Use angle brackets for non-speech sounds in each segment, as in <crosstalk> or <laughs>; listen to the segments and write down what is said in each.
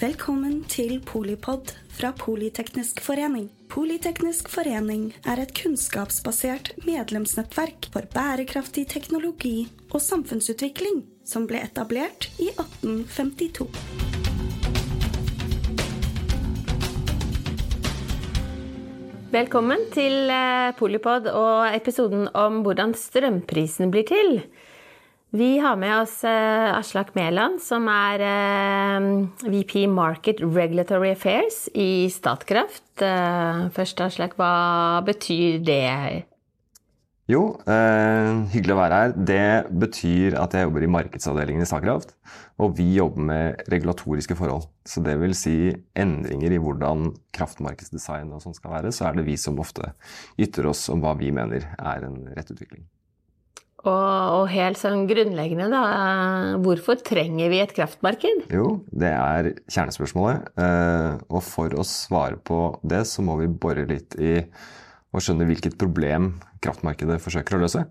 Velkommen til Polipod fra Politeknisk forening. Politeknisk forening er et kunnskapsbasert medlemsnettverk for bærekraftig teknologi og samfunnsutvikling som ble etablert i 1852. Velkommen til eh, Polipod og episoden om hvordan strømprisen blir til. Vi har med oss eh, Aslak Mæland, som er eh, VP Market Regulatory Affairs i Statkraft. Først, Aslak, hva betyr det? Jo, eh, hyggelig å være her. Det betyr at jeg jobber i markedsavdelingen i Statkraft. Og vi jobber med regulatoriske forhold. Så det vil si endringer i hvordan kraftmarkedsdesign og sånn skal være. Så er det vi som ofte ytrer oss om hva vi mener er en rett utvikling. Og, og helt sånn grunnleggende, da. Hvorfor trenger vi et kraftmarked? Jo, det er kjernespørsmålet. Eh, og for å svare på det, så må vi bore litt i og skjønne hvilket problem kraftmarkedet forsøker å løse.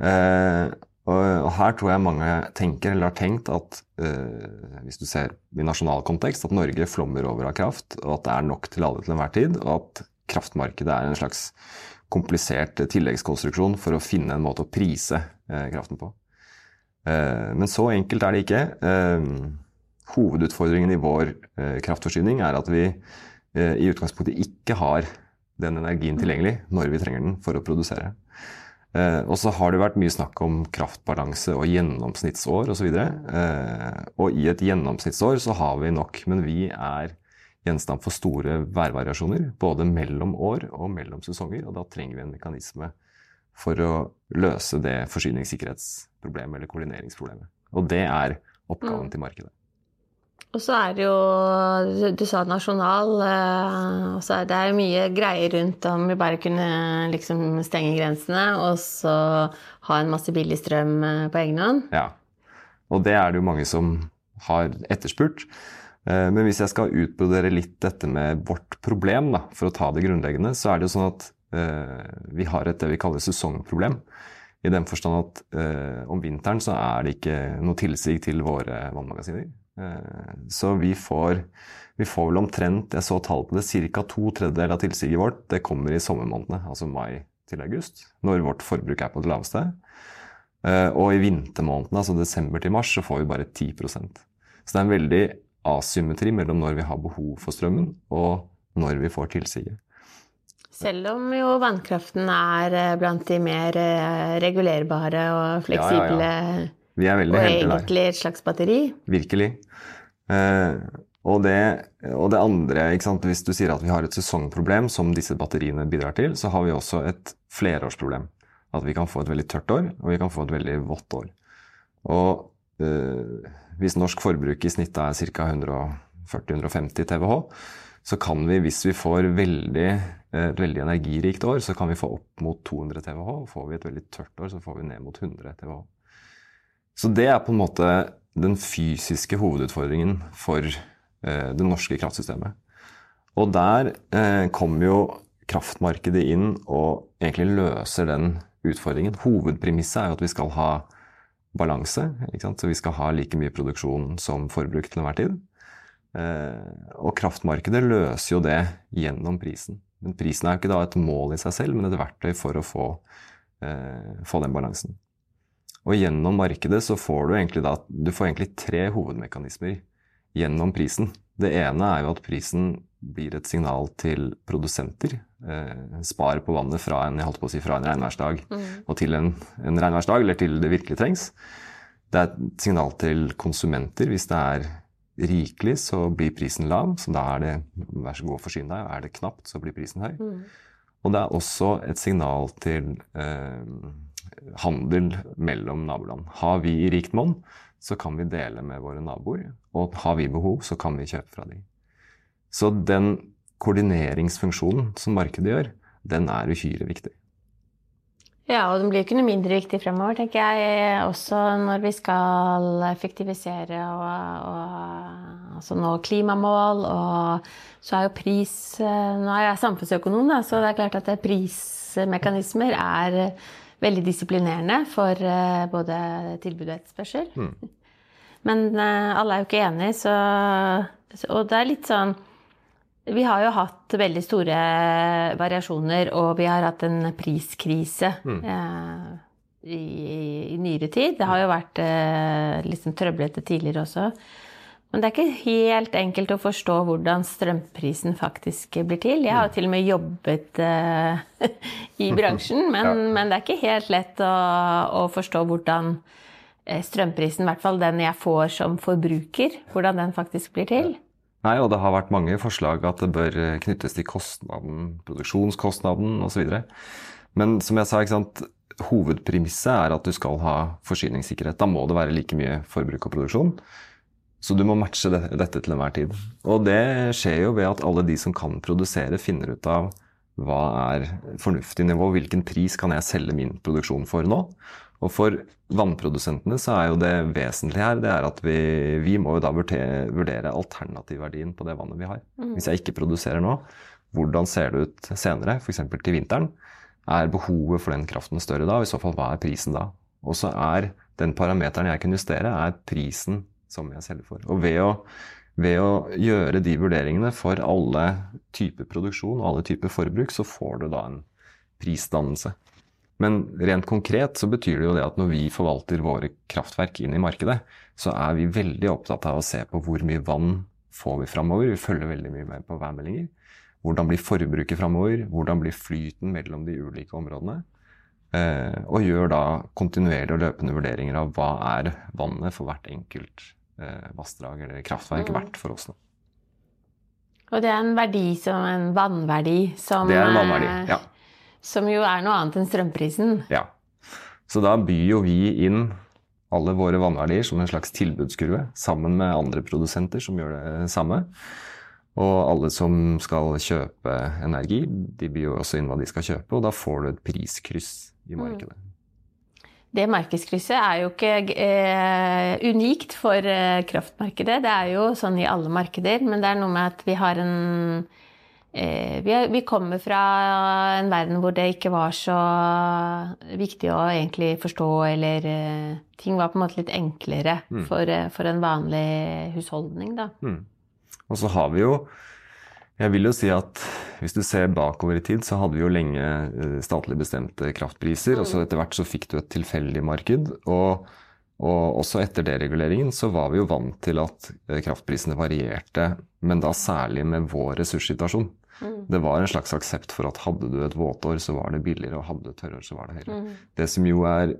Eh, og, her tror jeg mange tenker, eller har tenkt, at eh, hvis du ser i nasjonal kontekst, at Norge flommer over av kraft, og at det er nok til alle til enhver tid, og at kraftmarkedet er en slags komplisert tilleggskonstruksjon for å finne en måte å prise eh, kraften på. Eh, men så enkelt er det ikke. Eh, hovedutfordringen i vår kraftforsyning er at vi i utgangspunktet ikke har den energien tilgjengelig når vi trenger den for å produsere. Og så har det vært mye snakk om kraftbalanse og gjennomsnittsår osv. Og, eh, og i et gjennomsnittsår så har vi nok, men vi er gjenstand for store værvariasjoner. Både mellom år og mellom sesonger, og da trenger vi en mekanisme for å løse det forsyningssikkerhetsproblemet eller koordineringsproblemet. Og det er oppgaven mm. til markedet. Og så er det jo Du sa nasjonal. Eh, og så er det er mye greier rundt om vi bare kunne liksom stenge grensene og så ha en masse billig strøm eh, på egen hånd. Ja. Og det er det jo mange som har etterspurt. Eh, men hvis jeg skal utbrodere litt dette med vårt problem, da, for å ta det grunnleggende, så er det jo sånn at vi har et det vi kaller sesongproblem. I den forstand at om vinteren så er det ikke noe tilsig til våre vannmagasiner. Eh, så vi får, vi får vel omtrent Jeg så tall på det. Ca. to tredjedeler av tilsiget vårt det kommer i sommermånedene, altså mai til august, når vårt forbruk er på det laveste. Eh, og i vintermånedene, altså desember til mars, så får vi bare 10% Så det er en veldig asymmetri mellom når vi har behov for strømmen, og når vi får tilsiget. Selv om jo vannkraften er eh, blant de mer regulerbare og fleksible ja, ja, ja. Vi er veldig heldige der. Og egentlig et slags batteri? Virkelig. Eh, og, det, og, det, andre, hvis du sier at vi har et sesongproblem som disse batteriene bidrar til, så har vi også et flerårsproblem. At vi kan få et veldig tørt år, og vi kan få et veldig vått år. Og eh, hvis norsk forbruk i snitt er ca. 140-150 TWh, så kan vi, hvis vi får veldig, et veldig energirikt år, så kan vi få opp mot 200 TWh. Får vi et veldig tørt år, så får vi ned mot 100 TWh. Så det er på en måte den fysiske hovedutfordringen for eh, det norske kraftsystemet. Og der eh, kommer jo kraftmarkedet inn og egentlig løser den utfordringen. Hovedpremisset er jo at vi skal ha balanse. Så vi skal ha like mye produksjon som forbruk til enhver tid. Eh, og kraftmarkedet løser jo det gjennom prisen. Men prisen er jo ikke et mål i seg selv, men et verktøy for å få, eh, få den balansen. Og gjennom markedet så får du egentlig da Du får egentlig tre hovedmekanismer gjennom prisen. Det ene er jo at prisen blir et signal til produsenter. Eh, spar på vannet fra en, jeg holdt på å si, fra en regnværsdag mm. og til en, en regnværsdag, eller til det virkelig trengs. Det er et signal til konsumenter. Hvis det er rikelig, så blir prisen lav. Så da er det vær så god å forsyne deg. Er det knapt, så blir prisen høy. Mm. Og det er også et signal til eh, handel mellom naboland. Har vi i rikt monn, så kan vi dele med våre naboer. Og har vi behov, så kan vi kjøpe fra dem. Så den koordineringsfunksjonen som markedet gjør, den er uhyre viktig. Ja, og den blir ikke noe mindre viktig fremover, tenker jeg. Også når vi skal effektivisere og, og altså nå klimamål. Og så er jo pris Nå er jeg samfunnsøkonom, da, så det er klart at prismekanismer er veldig disiplinerende for eh, både tilbud og etterspørsel. Mm. <laughs> Men eh, alle er jo ikke enige, så Og det er litt sånn Vi har jo hatt veldig store variasjoner, og vi har hatt en priskrise eh, i, i nyere tid. Det har jo vært eh, liksom trøblete tidligere også. Men det er ikke helt enkelt å forstå hvordan strømprisen faktisk blir til. Jeg har jo til og med jobbet uh, <laughs> i <laughs> bransjen, men, Ja. men det er ikke helt lett å, å forstå hvordan eh, strømprisen, i hvert fall den jeg får som forbruker, hvordan den faktisk blir til. Nei, og det har vært mange forslag at det bør knyttes til kostnaden, produksjonskostnaden osv. Men som jeg sa, ikke sant, hovedpremisset er at du skal ha forsyningssikkerhet. Da må det være like mye forbruk og produksjon. Så du må matche dette til enhver tid. Og det skjer jo ved at alle de som kan produsere, finner ut av hva er fornuftig nivå, hvilken pris kan jeg selge min produksjon for nå. Og for vannprodusentene så er jo det vesentlige her det er at vi, vi må jo da vurdere, alternativverdien på det vannet vi har. Hvis jeg ikke produserer nå, hvordan ser det ut senere, f.eks. til vinteren? Er behovet for den kraften større da? I så fall, hva er prisen da? Og så er den parameteren jeg kan justere, er prisen som jeg selger for. Og ved å, ved å gjøre de vurderingene for alle typer produksjon og alle typer forbruk, så får du da en prisdannelse. Men rent konkret så betyr det jo det at når vi forvalter våre kraftverk inn i markedet, så er vi veldig opptatt av å se på hvor mye vann får vi framover. Vi følger veldig mye med på værmeldinger. Hvordan blir forbruket framover? Hvordan blir flyten mellom de ulike områdene? Eh, og gjør da kontinuerlige og løpende vurderinger av hva er vannet for hvert enkelt vassdrag eller kraftverk Mm. verdt for oss. Da. Og det er en verdi som en vannverdi som, Det er en vannverdi. eh, Ja. som jo er noe annet enn strømprisen. Ja. Så da byr jo vi inn alle våre vannverdier som en slags tilbudskurve, sammen med andre produsenter som gjør det samme. Og alle som skal kjøpe energi, de byr jo også inn hva de skal kjøpe, og da får du et priskryss i markedet. Det markedskrysset er jo ikke eh, unikt for eh, kraftmarkedet. Det er jo sånn i alle markeder, men det er noe med at vi har en eh, vi, er, vi kommer fra en verden hvor det ikke var så viktig å egentlig forstå, eller eh, ting var på en måte litt enklere Mm. for, eh, for en vanlig husholdning, da. Mm. Og så har vi jo Jeg vil jo si at hvis du ser bakover i tid, så hadde vi jo lenge eh, statlig bestemte kraftpriser, og så etter hvert så fikk du et tilfeldig marked. Og, og også etter dereguleringen så var vi jo vant til at eh, kraftprisene varierte, men da særlig med vår ressurssituasjon. Mm. Det var en slags aksept for at hadde du et våtår, så var det billigere, og hadde du et tørrår, så var det høyere. Mm. Det som jo er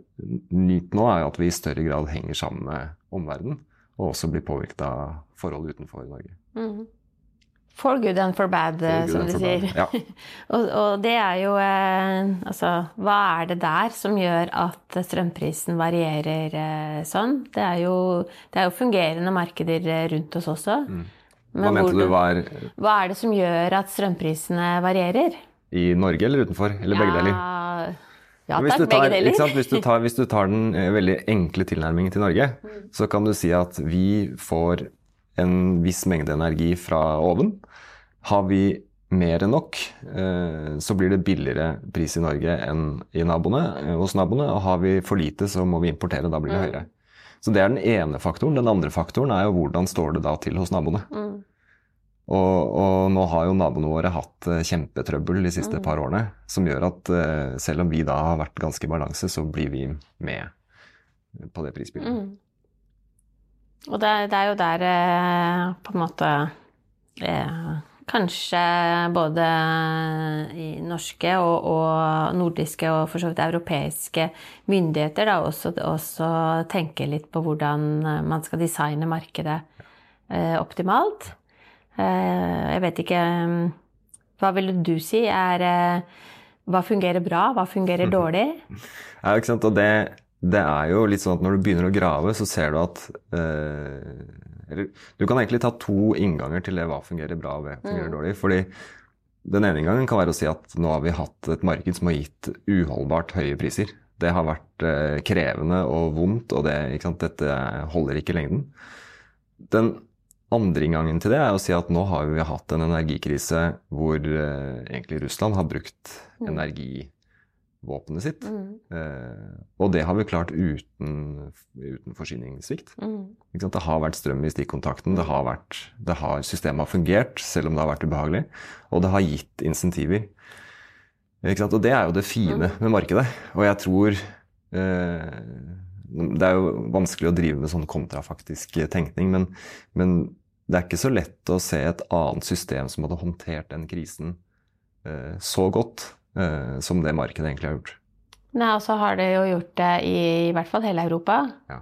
nytt nå, er jo at vi i større grad henger sammen med omverdenen, og også blir påvirket av forhold utenfor Norge. Mm. For good and for bad, eh, For som de sier. Ja. <laughs> Og, og det er jo eh, Altså, hva er det der som gjør at strømprisen varierer eh, sånn? Det er, jo, det er jo fungerende markeder eh, rundt oss også. Mm. Hva mente du var Hva er det som gjør at strømprisene varierer? i Norge eller utenfor? Eller begge deler? Ja Hvis takk, du tar, begge deler. Hvis du tar, <laughs> hvis du tar den eh, veldig enkle tilnærmingen til Norge, Mm. så kan du si at vi får en viss mengde energi fra oven. Har vi mer enn nok, eh, så blir det billigere pris i Norge enn i naboene, eh, hos naboene. Og har vi for lite, så må vi importere. Da blir det Mm. høyere. Så det er den ene faktoren. Den andre faktoren er jo hvordan står det da til hos naboene. Mm. Og, og nå har jo naboene våre hatt eh, kjempetrøbbel de siste Mm. par årene, som gjør at selv om vi da har vært ganske i balanse, så blir vi med på det prisbildet. Mm. Og det, det er jo der eh, på en måte eh, Kanskje både i norske og, og nordiske og for så vidt europeiske myndigheter da også, også tenker litt på hvordan man skal designe markedet eh, optimalt. Eh, jeg vet ikke Hva ville du si er Hva fungerer bra, hva fungerer <laughs> dårlig? Ja, ikke sant? Og det, det er jo litt sånn at når du begynner å grave, så ser du at eh, eller, Du kan egentlig ta to innganger til det hva fungerer bra og hva fungerer Mm. dårlig. fordi den ene inngangen kan være å si at nå har vi hatt et marked som har gitt uholdbart høye priser. Det har vært eh, krevende og vondt, og det, ikke sant? dette holder ikke i lengden. Den andre inngangen til det er å si at nå har vi hatt en energikrise hvor eh, egentlig Russland har brukt Mm. energi våpenet sitt. Mm. Eh, og det har vi klart uten, uten forsyningssvikt. Mm. Det har vært strøm i stikkontakten, det har vært, det har, systemet har fungert selv om det har vært ubehagelig, og det har gitt insentiver. Og det er jo det fine med markedet. Og jeg tror eh, Det er jo vanskelig å drive med sånn kontrafaktisk tenkning, men, men det er ikke så lett å se et annet system som hadde håndtert den krisen eh, så godt som det markedet egentlig har gjort. Nei, og så har det jo gjort det i, i hvert fall hele Europa. Ja.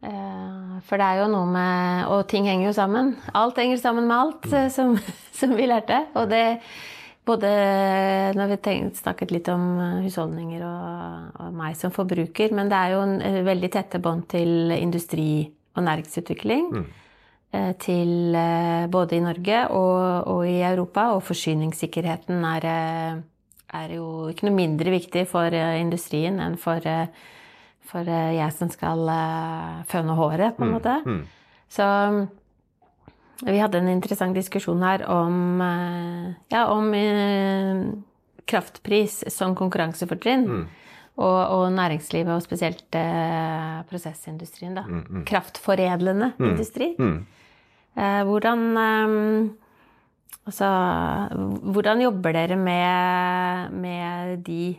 Eh, for det er jo noe med Og ting henger jo sammen. Alt henger sammen med alt, mm. som, <laughs> som vi lærte. Og det både når vi tenkt, snakket litt om eh, husholdninger og, og, meg som forbruker, men det er jo en, veldig tette bånd til industri og næringsutvikling. Mm. Eh, til eh, både i Norge og, og, i Europa. Og forsyningssikkerheten er, eh, er, jo ikke noe mindre viktig for industrien enn for, for jeg som skal føne håret, på en Mm. måte. Mm. Så vi hadde en interessant diskusjon her om, ja, om kraftpris som konkurransefortrinn. Mm. Og, og, næringslivet, og spesielt eh, prosessindustrien. Da. Mm, mm. Kraftforedlende Mm. industri. Eh, hvordan eh, Altså Hvordan jobber dere med, med de,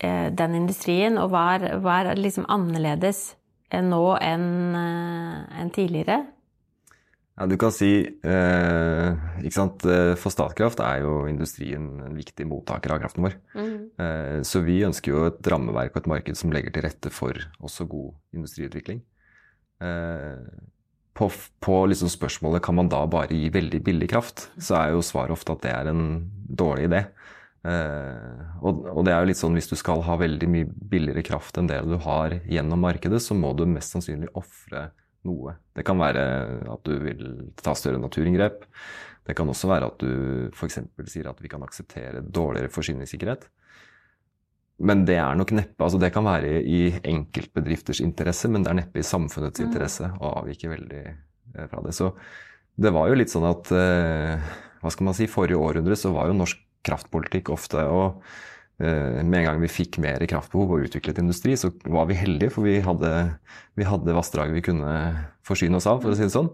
eh, den industrien, og hva er, hva er liksom annerledes nå enn en tidligere? Ja, du kan si eh, ikke sant? eh, For Statkraft er jo industrien en viktig mottaker av kraften vår. Eh, så vi ønsker jo et rammeverk og et marked som legger til rette for også god industriutvikling. Eh, på på liksom spørsmålet kan man da bare gi veldig billig kraft, så er jo svaret ofte at det er en dårlig idé. Uh, og, og det er jo litt sånn hvis du skal ha veldig mye billigere kraft enn det du har gjennom markedet, så må du mest sannsynlig ofre noe. Det kan være at du vil ta større naturinngrep. Det kan også være at du f.eks. sier at vi kan akseptere dårligere forsyningssikkerhet. Men det er nok neppe altså Det kan være i enkeltbedrifters interesse, men det er neppe i samfunnets Mm. interesse å avvike veldig eh, fra det. Så det var jo litt sånn at eh, Hva skal man si? Forrige århundre så var jo norsk kraftpolitikk ofte å eh, med en gang vi fikk mer kraftbehov og utviklet industri, så var vi heldige, for vi hadde, vi hadde vassdrag vi kunne forsyne oss av, for å si det sånn.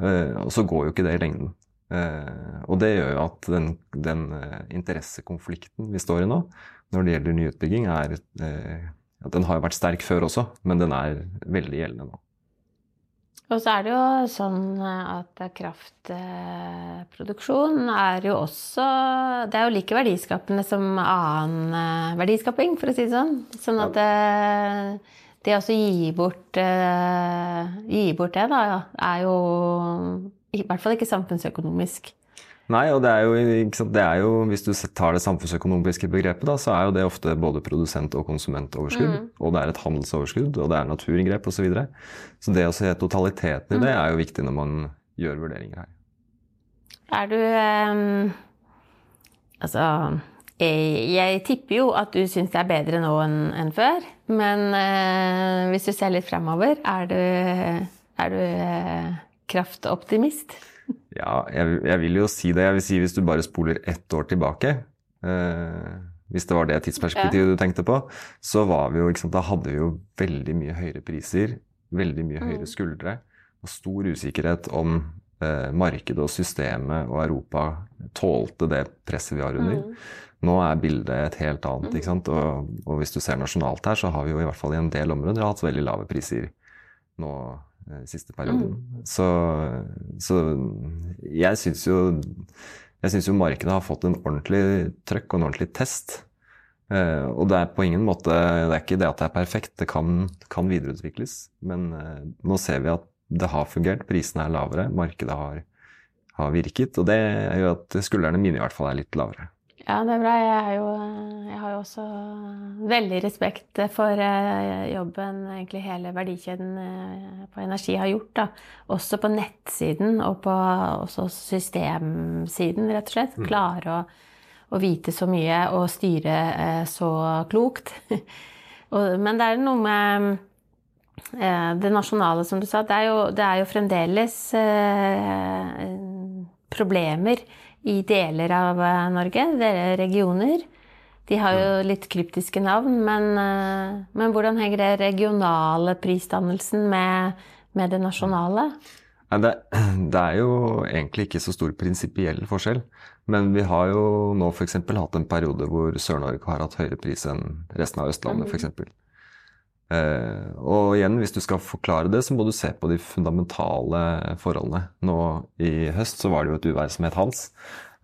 Eh, Og så går jo ikke det i lengden. Eh, Og det gjør jo at den, den eh, interessekonflikten vi står i nå, når det gjelder nyutbygging, er eh, at Den har vært sterk før også, men den er veldig gjeldende nå. Og så er det jo sånn at kraftproduksjon er jo også Det er jo like verdiskapende som annen verdiskaping, for å si det sånn. Sånn at det, det å gi bort, gi bort det, da, er jo i hvert fall ikke samfunnsøkonomisk. Nei, og det er, jo, det er jo, hvis du tar det samfunnsøkonomiske begrepet, da, så er jo det ofte både produsent- og konsumentoverskudd. Mm. Og det er et handelsoverskudd, og det er naturinngrep osv. Så, videre. så det å se totaliteten i det er jo viktig når man gjør vurderinger her. Er du um, Altså jeg, jeg tipper jo at du syns det er bedre nå enn en før. Men uh, hvis du ser litt fremover, er du, er du eh, kraftoptimist? <laughs> Ja, jeg, jeg vil jo si det. Jeg vil si hvis du bare spoler ett år tilbake eh, Hvis det var det tidsperspektivet du tenkte på, så var vi jo, sant, da hadde vi jo veldig mye høyere priser, veldig mye Mm. høyere skuldre og stor usikkerhet om eh, markedet og systemet og Europa tålte det presset vi har under. Mm. Nå er bildet et helt annet. ikke sant? Og, og hvis du ser nasjonalt her, så har vi jo i hvert fall i en del områder hatt veldig lave priser nå siste perioden. Så, så jeg syns jo jeg syns jo markedet har fått en ordentlig trøkk og en ordentlig test. Eh, og det er på ingen måte Det er ikke det at det er perfekt, det kan, kan videreutvikles. Men eh, nå ser vi at det har fungert, prisene er lavere, markedet har, har virket. Og det gjør at skuldrene mine i hvert fall er litt lavere. Ja, det er bra. Jeg, er jo, jeg har jo også veldig respekt for eh, jobben egentlig hele verdikjeden eh, på energi har gjort. Da. Også på nettsiden og på også systemsiden, rett og slett. Klare å, å vite så mye og styre eh, så klokt. <laughs> men det er noe med det nasjonale, som du sa. Det er jo, det er jo fremdeles problemer i deler av eh, Norge, deler regioner. De har jo litt kryptiske navn, men, eh, men hvordan henger det regionale prisdannelsen med, med det nasjonale? Det, <clears throat> det, er jo egentlig ikke så stor prinsipiell forskjell. Men vi har jo nå f.eks. hatt en periode hvor Sør-Norge har hatt høyere pris enn resten av Østlandet f.eks. Eh, og igjen, hvis du skal forklare det, så må du se på de fundamentale forholdene. Nå i høst så var det jo et uvær som het Hans,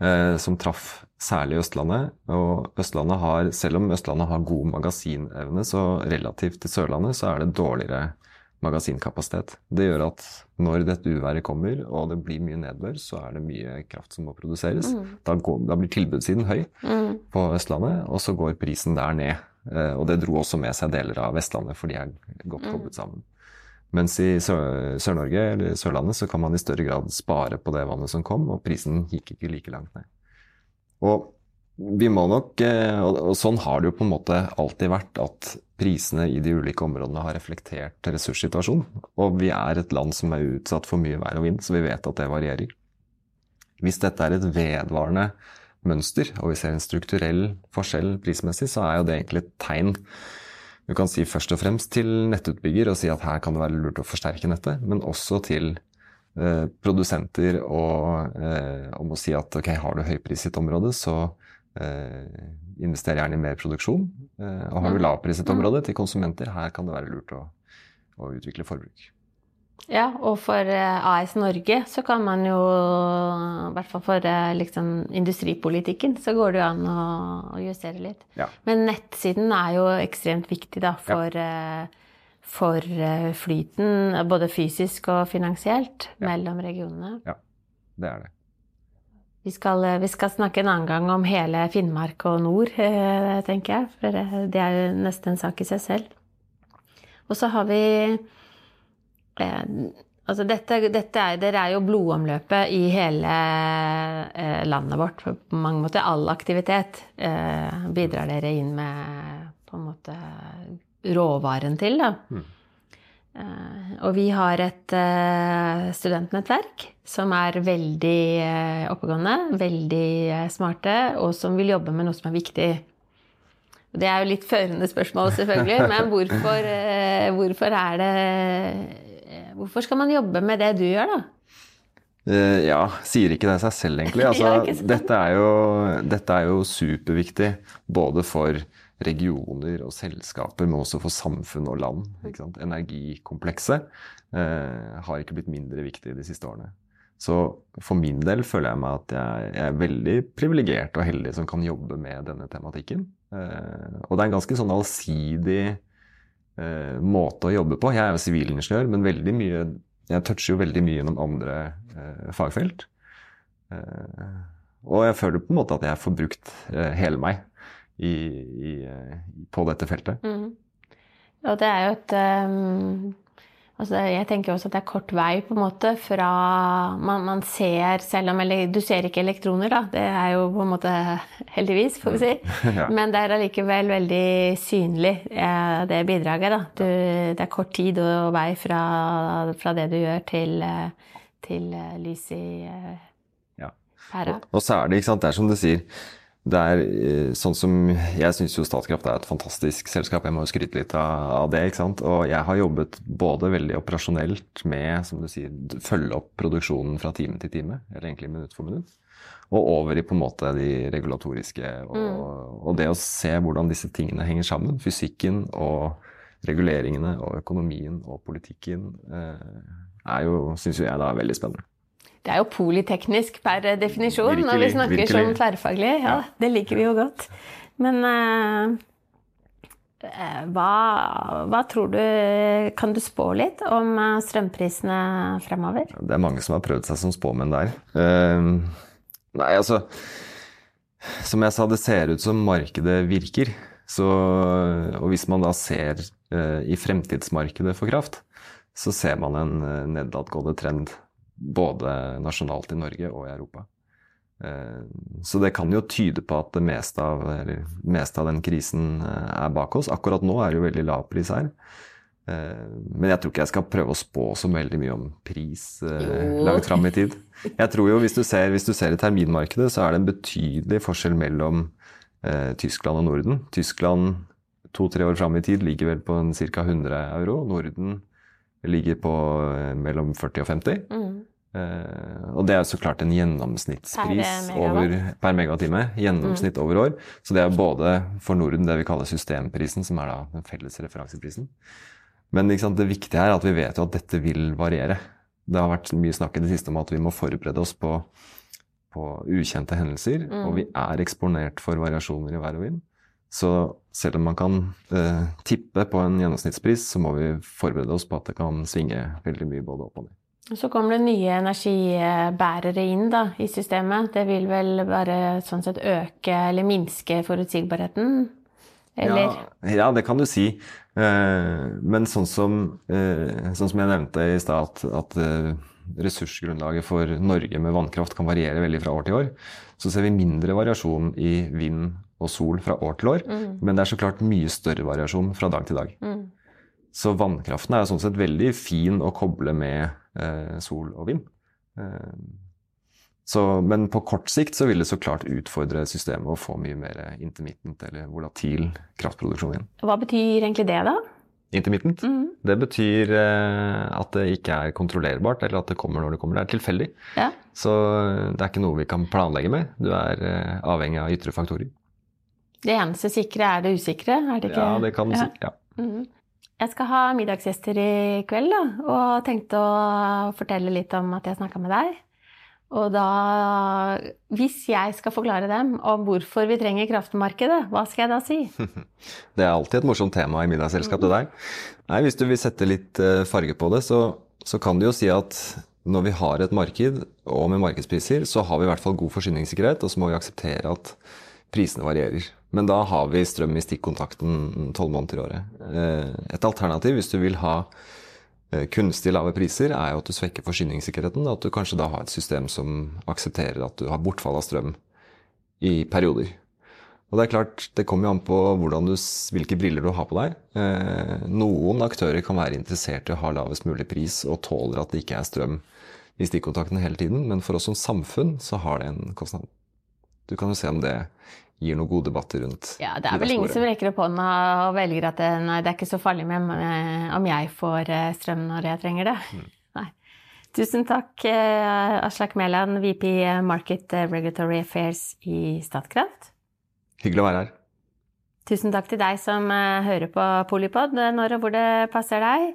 eh, som traff særlig Østlandet. Og Østlandet har, selv om Østlandet har god magasinevne, så relativt til Sørlandet så er det dårligere magasinkapasitet. Det gjør at når dette uværet kommer og det blir mye nedbør, så er det mye kraft som må produseres. Mm. Da, går, da, blir tilbudssiden høy mm. på Østlandet, og så går prisen der ned. Eh, og det dro også med seg deler av Vestlandet, for de er godt mm. koblet sammen. Mens i Sør-Norge eller Sørlandet så kan man i større grad spare på det vannet som kom, og prisen gikk ikke like langt ned. Og vi må nok, eh, og sånn har det jo på en måte alltid vært, at prisene i de ulike områdene har reflektert ressurssituasjonen. Og vi er et land som er utsatt for mye vær og vind, så vi vet at det varierer. Hvis dette er et vedvarende mønster, og vi ser en strukturell forskjell prismessig, så er jo det egentlig et tegn du kan si først og fremst til nettutbygger og si at her kan det være lurt å forsterke nettet, men også til eh, produsenter og, eh, om å si at ok, har du høypris i et område, så Eh, invester gjerne i mer produksjon. Eh, og har du lavpris i et område til konsumenter, her kan det være lurt å, å utvikle forbruk. Ja, og for eh, AS Norge så kan man jo, i hvert fall for liksom, industripolitikken, så går det jo an å, å justere litt. Ja. Men nettsiden er jo ekstremt viktig da, for, ja. for flyten, både fysisk og finansielt, ja. mellom regionene. Ja, det er det. Vi skal, vi skal, snakke en annen gang om hele Finnmark og nord, <laughs> eh, tenker jeg. For det er jo nesten en sak i seg selv. Og så har vi eh, Altså dette, dette er, dere er jo blodomløpet i hele eh, landet vårt. På mange måter all aktivitet eh, bidrar dere inn med på en måte råvaren til, da. Mm. Eh, og vi har et eh, studentnettverk som er veldig oppegående, veldig smarte, og som vil jobbe med noe som er viktig. Det er jo litt førende spørsmål, selvfølgelig, <laughs> men hvorfor, hvorfor er det Hvorfor skal man jobbe med det du gjør, da? Ja, sier ikke det seg selv, egentlig. <laughs> Altså, ja, dette, er jo, dette er jo superviktig både for regioner og selskaper, men også for samfunn og land. Energikomplekset uh, har ikke blitt mindre viktig de siste årene. Så for min del føler jeg meg at jeg, jeg er veldig privilegert og heldig som kan jobbe med denne tematikken. Uh, og det er en ganske sånn allsidig eh, måte å jobbe på. Jeg er jo sivilingeniør, men veldig mye, jeg toucher jo veldig mye gjennom andre eh, fagfelt. Eh, og jeg føler på en måte at jeg får brukt eh, hele meg i, i, på dette feltet. Mm. Og det er jo et um, altså Jeg tenker også at det er kort vei på en måte fra Man, man ser selv om Du ser ikke elektroner, da. Det er jo på en måte <laughs> heldigvis, får vi si. <laughs> ja. Men det er allikevel veldig synlig, eh, det bidraget. da. Du, det er kort tid og vei fra, fra det du gjør, til, til lys i pæra. Og, og så er det, ikke sant, det er som du sier det er eh, sånn som Jeg syns jo Statkraft er et fantastisk selskap. Jeg må jo skryte litt av, det. ikke sant? Og jeg har jobbet både veldig operasjonelt med som du sier, følge opp produksjonen fra time til time, eller egentlig minutt for minutt, og over i på en måte de regulatoriske. Og, mm. og det å se hvordan disse tingene henger sammen, fysikken og reguleringene og økonomien og politikken, eh, er jo, syns jo jeg da er veldig spennende. Det er jo politeknisk per definisjon virkelig, når vi snakker virkelig. som tverrfaglig. Ja, ja, Det liker vi jo godt. Men uh, hva, hva, tror du Kan du spå litt om eh, strømprisene fremover? Det er mange som har prøvd seg som spåmenn der. Uh, nei, altså Som jeg sa, det ser ut som markedet virker. Så, og hvis man da ser uh, i fremtidsmarkedet for kraft, så ser man en nedadgående trend både nasjonalt i Norge og i Europa. Eh, så det kan jo tyde på at det meste av, meste av den krisen eh, er bak oss. Akkurat nå er det jo veldig lav pris her. Eh, men jeg tror ikke jeg skal prøve å spå så veldig mye om pris langt fram i tid. Jeg tror jo hvis du, ser, hvis du ser i terminmarkedet, så er det en betydelig forskjell mellom eh, Tyskland og Norden. Tyskland to-tre år fram i tid ligger vel på ca. 100 euro. Norden ligger på mellom 40 og 50. Mm. Eh, og det er så klart en gjennomsnittspris Per over, per megatime. Gjennomsnitt over år. Så det er både for Norden det vi kaller systemprisen, som er da den felles referanseprisen. Men sant, det viktige er at vi vet jo at dette vil variere. Det har vært mye snakk i det siste om at vi må forberede oss på, på ukjente hendelser. Mm. Og vi er eksponert for variasjoner i vær og vind. Så selv om man kan uh, tippe på en gjennomsnittspris, så må vi forberede oss på at det kan svinge veldig mye både opp og ned. Så kommer det nye energibærere inn da, i systemet. Det vil vel bare sånn sett øke eller minske forutsigbarheten? Eller? Ja, ja, det kan du si. Eh, men sånn som, eh, sånn som jeg nevnte i stad, at, eh, ressursgrunnlaget for Norge med vannkraft kan variere veldig fra år til år, så ser vi mindre variasjon i vind og sol fra år til år. Mm. Men det er så klart mye større variasjon fra dag til dag. Mm. Så vannkraften er sånn sett veldig fin å koble med sol og vind. Eh, så, men på kort sikt så vil det så klart utfordre systemet å få mye mer intermittent eller volatil kraftproduksjon igjen. Hva betyr egentlig det, da? Intermittent, Mm. det betyr eh, at det ikke er kontrollerbart, eller at det kommer når det kommer. Det er tilfeldig. Ja. Så det er ikke noe vi kan planlegge med. Du er eh, avhengig av ytre faktorer. Det eneste sikre er det usikre, er det ikke? Ja, det kan du Ja. si. Ja. Mhm. Jeg skal ha middagsgjester i kveld, da, og tenkte å fortelle litt om at jeg snakka med deg. Og da, hvis jeg skal forklare dem om hvorfor vi trenger kraftmarkedet, hva skal jeg da si? <laughs> Det er alltid et morsomt tema i middagsselskap, det der. Nei, hvis du vil sette litt eh, farge på det, så, så kan du jo si at når vi har et marked, og med markedspriser, så har vi i hvert fall god forsyningssikkerhet, og så må vi akseptere at prisene varierer. Men da har vi strøm i stikkontakten tolv måneder i året. Eh, Et alternativ, hvis du vil ha eh, kunstig lave priser, er jo at du svekker forsyningssikkerheten. At du kanskje da har et system som aksepterer at du har bortfall av strøm i perioder. Og det er klart, det kommer jo an på du, hvilke briller du har på deg. Eh, noen aktører kan være interessert i å ha lavest mulig pris og tåler at det ikke er strøm i stikkontaktene hele tiden, men for oss som samfunn så har det en kostnad. Du kan jo se om det gir noen gode debatter rundt Ja, det er vel ingen som rekker opp hånda og velger at det, nei, det er ikke så farlig med, eh, om jeg får eh, strøm når jeg trenger det. Mm. <laughs> Nei. Tusen takk, eh, Aslak Mæland, VP Market Regulatory Affairs i Statkraft. Hyggelig å være her. Tusen takk til deg som eh, hører på Polipod eh, når og hvor det passer deg.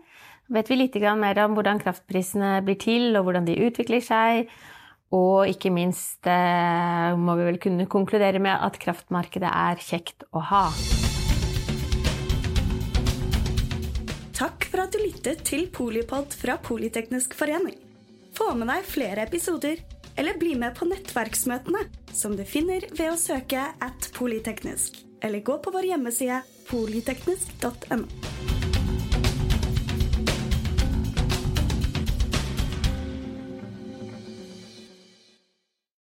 Vet vi litt mer om hvordan kraftprisene blir til, og hvordan de utvikler seg. Og ikke minst eh, må vi vel kunne konkludere med at kraftmarkedet er kjekt å ha. Takk for at du lyttet til Polipod fra Politeknisk forening. Få med deg flere episoder, eller bli med på nettverksmøtene, som du finner ved å søke at polyteknisk, eller gå på vår hjemmeside polyteknisk.no.